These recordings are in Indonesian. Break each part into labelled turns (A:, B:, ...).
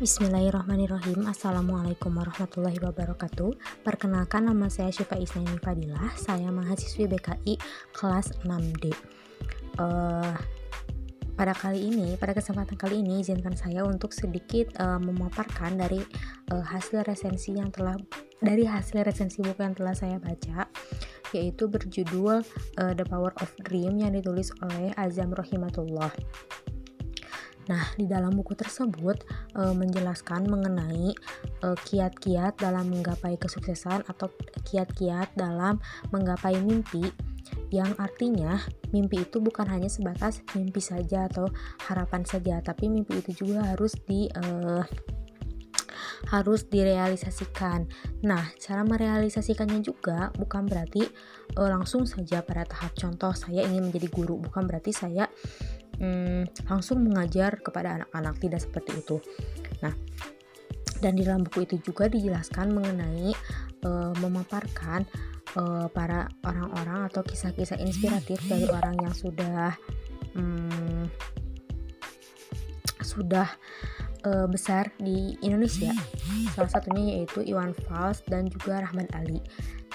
A: Bismillahirrahmanirrahim. Assalamualaikum warahmatullahi wabarakatuh. Perkenalkan nama saya Syifa Isnaini Fadilah. Saya mahasiswi BKI kelas 6D uh, Pada kali ini, pada kesempatan kali ini izinkan saya untuk sedikit uh, memaparkan dari uh, hasil resensi yang telah dari hasil resensi buku yang telah saya baca yaitu berjudul uh, The Power of Dream yang ditulis oleh Azam Rohimatullah Nah, di dalam buku tersebut e, menjelaskan mengenai eh, kiat-kiat dalam menggapai kesuksesan atau kiat-kiat dalam menggapai mimpi yang artinya mimpi itu bukan hanya sebatas mimpi saja atau harapan saja, tapi mimpi itu juga harus di e, harus direalisasikan. Nah, cara merealisasikannya juga bukan berarti e, langsung saja pada tahap contoh saya ingin menjadi guru, bukan berarti saya hmm, langsung mengajar kepada anak-anak tidak seperti itu. Nah, dan di dalam buku itu juga dijelaskan mengenai uh, memaparkan uh, para orang-orang atau kisah-kisah inspiratif dari orang yang sudah um, sudah uh, besar di Indonesia. Salah satunya yaitu Iwan Fals dan juga Rahman Ali.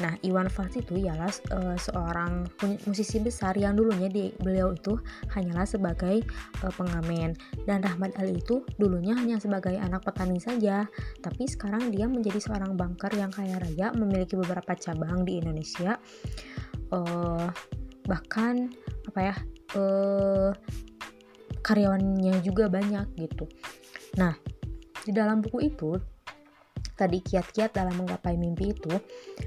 A: Nah, Iwan Fals itu ialah uh, seorang musisi besar yang dulunya di, beliau itu hanyalah sebagai uh, pengamen dan Rahman Ali itu dulunya hanya sebagai anak petani saja, tapi sekarang dia menjadi seorang banker yang kaya raya, memiliki beberapa cabang di Indonesia. Uh, bahkan apa ya? Uh, karyawannya juga banyak gitu. Nah, di dalam buku itu tadi kiat-kiat dalam menggapai mimpi itu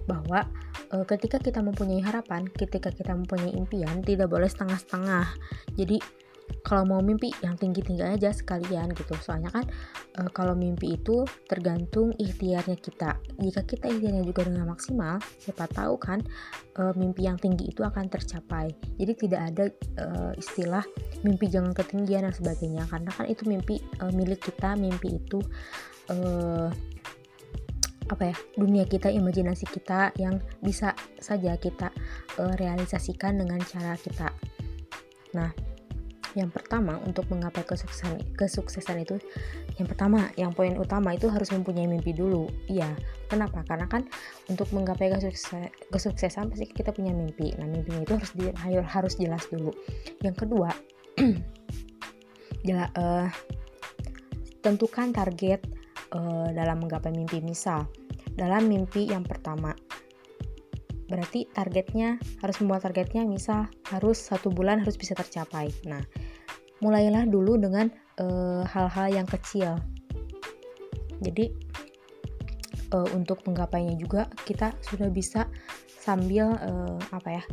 A: bahwa e, ketika kita mempunyai harapan, ketika kita mempunyai impian tidak boleh setengah-setengah. Jadi kalau mau mimpi yang tinggi-tinggi aja sekalian gitu. Soalnya kan e, kalau mimpi itu tergantung ikhtiarnya kita. Jika kita ikhtiarnya juga dengan maksimal siapa tahu kan e, mimpi yang tinggi itu akan tercapai. Jadi tidak ada e, istilah mimpi jangan ketinggian dan sebagainya. Karena kan itu mimpi e, milik kita mimpi itu e, apa ya dunia kita imajinasi kita yang bisa saja kita e, realisasikan dengan cara kita. Nah yang pertama untuk menggapai kesuksesan kesuksesan itu yang pertama yang poin utama itu harus mempunyai mimpi dulu. Iya kenapa? Karena kan untuk menggapai kesuksesan, kesuksesan pasti kita punya mimpi. Nah mimpinya itu harus di, harus jelas dulu. Yang kedua uh, tentukan target uh, dalam menggapai mimpi. Misal dalam mimpi yang pertama berarti targetnya harus membuat targetnya misal harus satu bulan harus bisa tercapai. Nah mulailah dulu dengan eh, hal-hal uh, yang kecil. Jadi uh, untuk menggapainya juga kita sudah bisa sambil uh, apa ya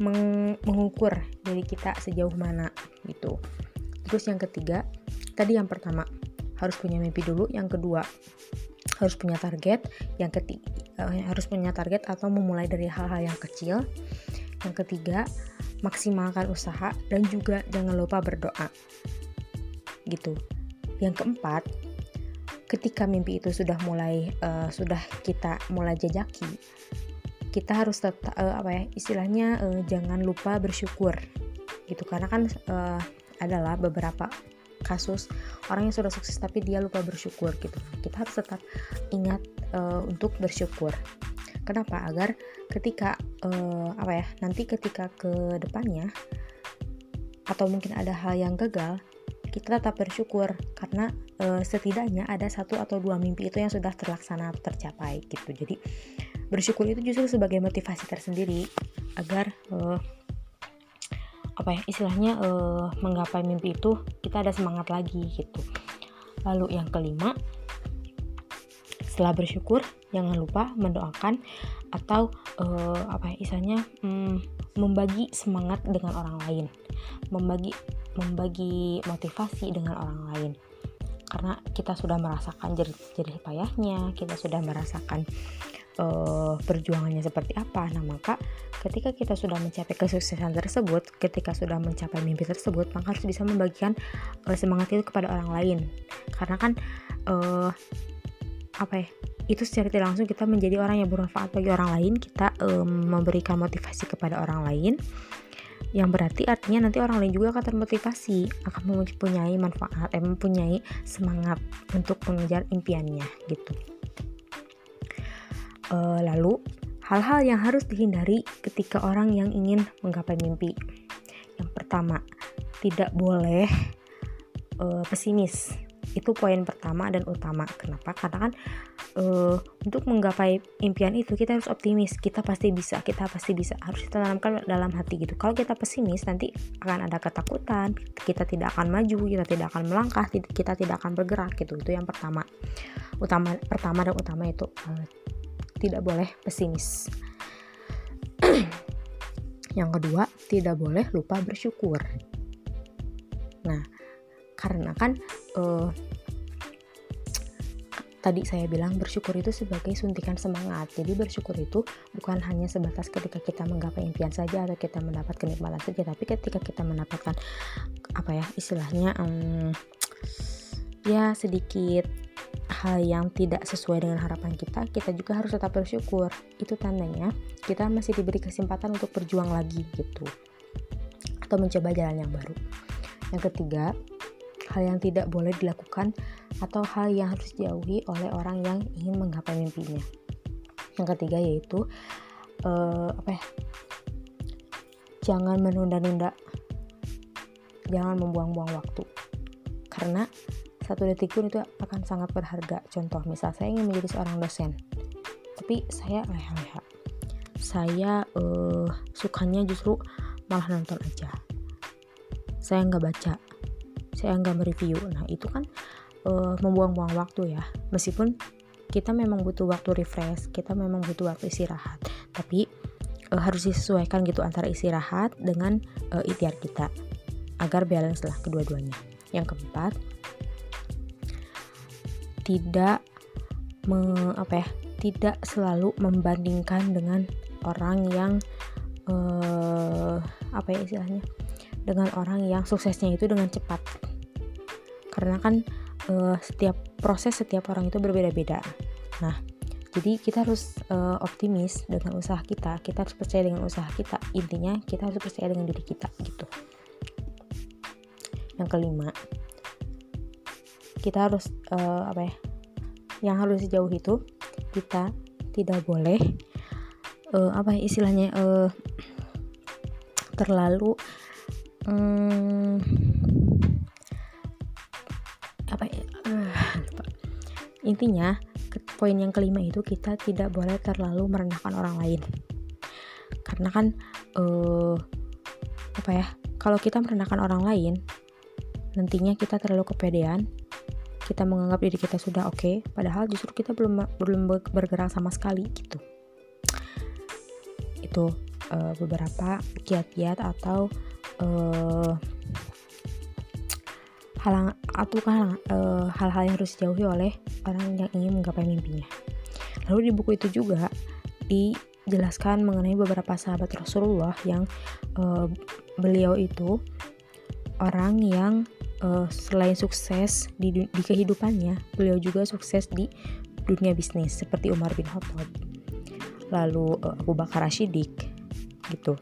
A: meng mengukur diri kita sejauh mana gitu. Terus yang ketiga tadi yang pertama harus punya mimpi dulu. Yang kedua harus punya target. Yang ketiga harus punya target atau memulai dari hal-hal yang kecil. Yang ketiga maksimalkan usaha dan juga jangan lupa berdoa. Gitu. Yang keempat ketika mimpi itu sudah mulai uh, sudah kita mulai jajaki kita harus tetap uh, apa ya istilahnya uh, jangan lupa bersyukur. Gitu. Karena kan uh, adalah beberapa kasus orang yang sudah sukses tapi dia lupa bersyukur gitu. Kita harus tetap ingat uh, untuk bersyukur kenapa? Agar ketika uh, apa ya nanti ketika ke depannya atau mungkin ada hal yang gagal kita tetap bersyukur karena uh, setidaknya ada satu atau dua mimpi itu yang sudah terlaksana atau tercapai gitu. Jadi bersyukur itu justru sebagai motivasi tersendiri agar uh, apa ya istilahnya uh, menggapai mimpi itu kita ada semangat lagi gitu. Lalu yang kelima setelah bersyukur jangan lupa mendoakan atau uh, apa ya istilahnya um, membagi semangat dengan orang lain membagi membagi motivasi dengan orang lain karena kita sudah merasakan jerih-jerih payahnya kita sudah merasakan uh, perjuangannya seperti apa. Nah, maka ketika kita sudah mencapai kesuksesan tersebut, ketika sudah mencapai mimpi tersebut, maka harus bisa membagikan uh, semangat itu kepada orang lain. Karena kan uh, apa ya? Itu secara tidak langsung kita menjadi orang yang bermanfaat bagi orang lain, kita um, memberikan motivasi kepada orang lain. yang berarti artinya nanti orang lain juga akan termotivasi akan mempunyai manfaat eh, mempunyai semangat untuk mengejar impiannya gitu e, lalu hal-hal yang harus dihindari ketika orang yang ingin menggapai mimpi yang pertama tidak boleh e, pesimis itu poin pertama dan utama. Kenapa? Karena kan uh, untuk menggapai impian itu kita harus optimis. Kita pasti bisa kita pasti bisa. Harus kita tanamkan dalam hati gitu. Kalau kita pesimis nanti akan ada ketakutan. Kita tidak akan maju kita tidak akan melangkah kita tidak akan bergerak gitu. Itu yang pertama. Utama pertama dan utama itu uh, tidak boleh pesimis. Yang kedua tidak boleh lupa bersyukur. Nah karena kan uh, tadi saya bilang bersyukur itu sebagai suntikan semangat. Jadi bersyukur itu bukan hanya sebatas ketika kita menggapai impian saja atau kita mendapat kenikmatan saja, tapi ketika kita mendapatkan apa ya istilahnya um, ya sedikit hal yang tidak sesuai dengan harapan kita, kita juga harus tetap bersyukur. Itu tandanya kita masih diberi kesempatan untuk berjuang lagi gitu. Atau mencoba jalan yang baru. Yang ketiga, hal yang tidak boleh dilakukan atau hal yang harus dijauhi oleh orang yang ingin menggapai mimpinya. Yang ketiga yaitu uh, apa ya? Jangan menunda-nunda. Jangan membuang-buang waktu. Karena satu detik pun itu akan sangat berharga. Contoh, misal saya ingin menjadi seorang dosen, tapi saya leha-leha. Saya uh, sukanya justru malah nonton aja. Saya nggak baca, saya nggak mereview. Nah itu kan uh, membuang-buang waktu ya. Meskipun kita memang butuh waktu refresh kita memang butuh waktu istirahat. Tapi uh, harus disesuaikan gitu antara istirahat dengan uh, ikhtiar kita agar balance lah kedua-duanya. Yang keempat tidak me, apa ya tidak selalu membandingkan dengan orang yang uh, apa ya istilahnya dengan orang yang suksesnya itu dengan cepat karena kan uh, setiap proses setiap orang itu berbeda-beda. Nah jadi kita harus uh, optimis dengan usaha kita. Kita harus percaya dengan usaha kita. Intinya kita harus percaya dengan diri kita gitu. Yang kelima kita harus uh, apa ya yang harus sejauh itu kita tidak boleh uh, apa ya istilahnya uh, terlalu um, intinya poin yang kelima itu kita tidak boleh terlalu merendahkan orang lain. Karena kan uh, apa ya kalau kita merendahkan orang lain nantinya kita terlalu kepedean kita menganggap diri kita sudah oke okay, padahal justru kita belum belum bergerak sama sekali gitu. Itu uh, beberapa kiat-kiat atau uh, halang atau kan uh, hal-hal yang harus dijauhi oleh orang yang ingin menggapai mimpinya. Lalu di buku itu juga dijelaskan mengenai beberapa sahabat Rasulullah yang uh, beliau itu orang yang uh, selain sukses di, di kehidupannya, beliau juga sukses di dunia bisnis seperti Umar bin Khattab, lalu uh, Abu Bakar Ashidik gitu.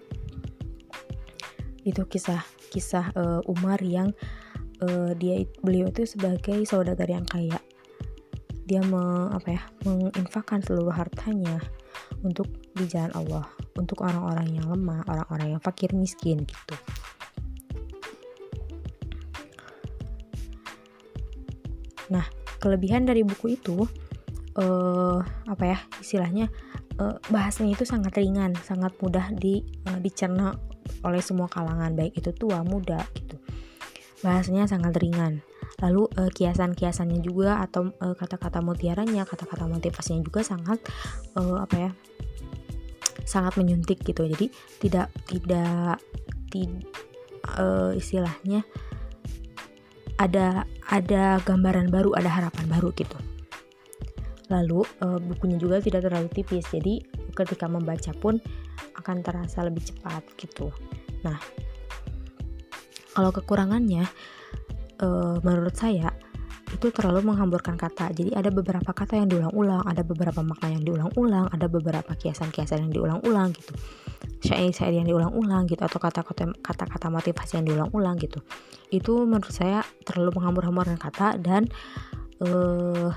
A: Itu kisah-kisah uh, Umar yang dia beliau itu sebagai saudagar yang kaya. Dia me, apa ya menginfakkan seluruh hartanya untuk di jalan Allah untuk orang-orang yang lemah orang-orang yang fakir miskin gitu. Nah kelebihan dari buku itu uh, apa ya istilahnya uh, bahasanya itu sangat ringan sangat mudah di uh, dicerna oleh semua kalangan baik itu tua muda bahasanya sangat ringan. Lalu uh, kiasan-kiasannya juga atau uh, kata-kata mutiaranya, kata-kata motivasinya juga sangat uh, apa ya? sangat menyuntik gitu. Jadi tidak tidak tid, uh, istilahnya ada ada gambaran baru, ada harapan baru gitu. Lalu uh, bukunya juga tidak terlalu tipis. Jadi ketika membaca pun akan terasa lebih cepat gitu. Nah, kalau kekurangannya uh, menurut saya itu terlalu menghamburkan kata. Jadi ada beberapa kata yang diulang-ulang, ada beberapa makna yang diulang-ulang, ada beberapa kiasan-kiasan yang diulang-ulang gitu. syair-syair yang diulang-ulang gitu atau kata-kata kata-kata motivasi yang diulang-ulang gitu itu menurut saya terlalu menghambur-hamburkan kata dan uh,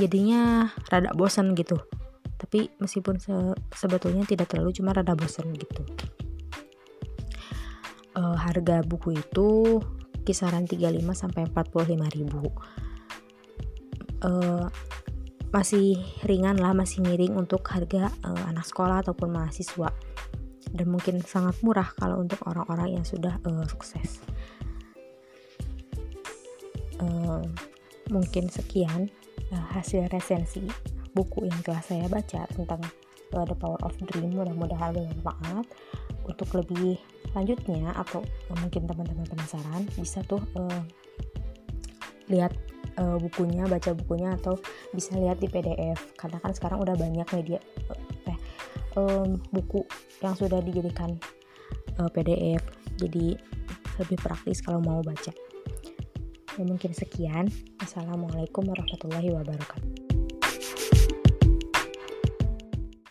A: jadinya rada bosan gitu tapi meskipun se sebetulnya tidak terlalu cuma rada bosan gitu uh, harga buku itu kisaran 35 sampai 45 ribu. Uh, masih ringan lah masih miring untuk harga uh, anak sekolah ataupun mahasiswa. Dan mungkin sangat murah kalau untuk orang-orang yang sudah uh, sukses. Uh, mungkin sekian uh, hasil resensi buku yang telah saya baca tentang The Power of Dream. Mudah-mudahan bermanfaat. Untuk lebih lanjutnya atau uh, mungkin teman-teman penasaran bisa tuh uh, lihat uh, bukunya baca bukunya atau bisa lihat di PDF karena kan sekarang udah banyak media eh um, buku yang sudah dijadikan uh, PDF jadi lebih praktis kalau mau baca. Ya, mungkin sekian. Assalamualaikum warahmatullahi wabarakatuh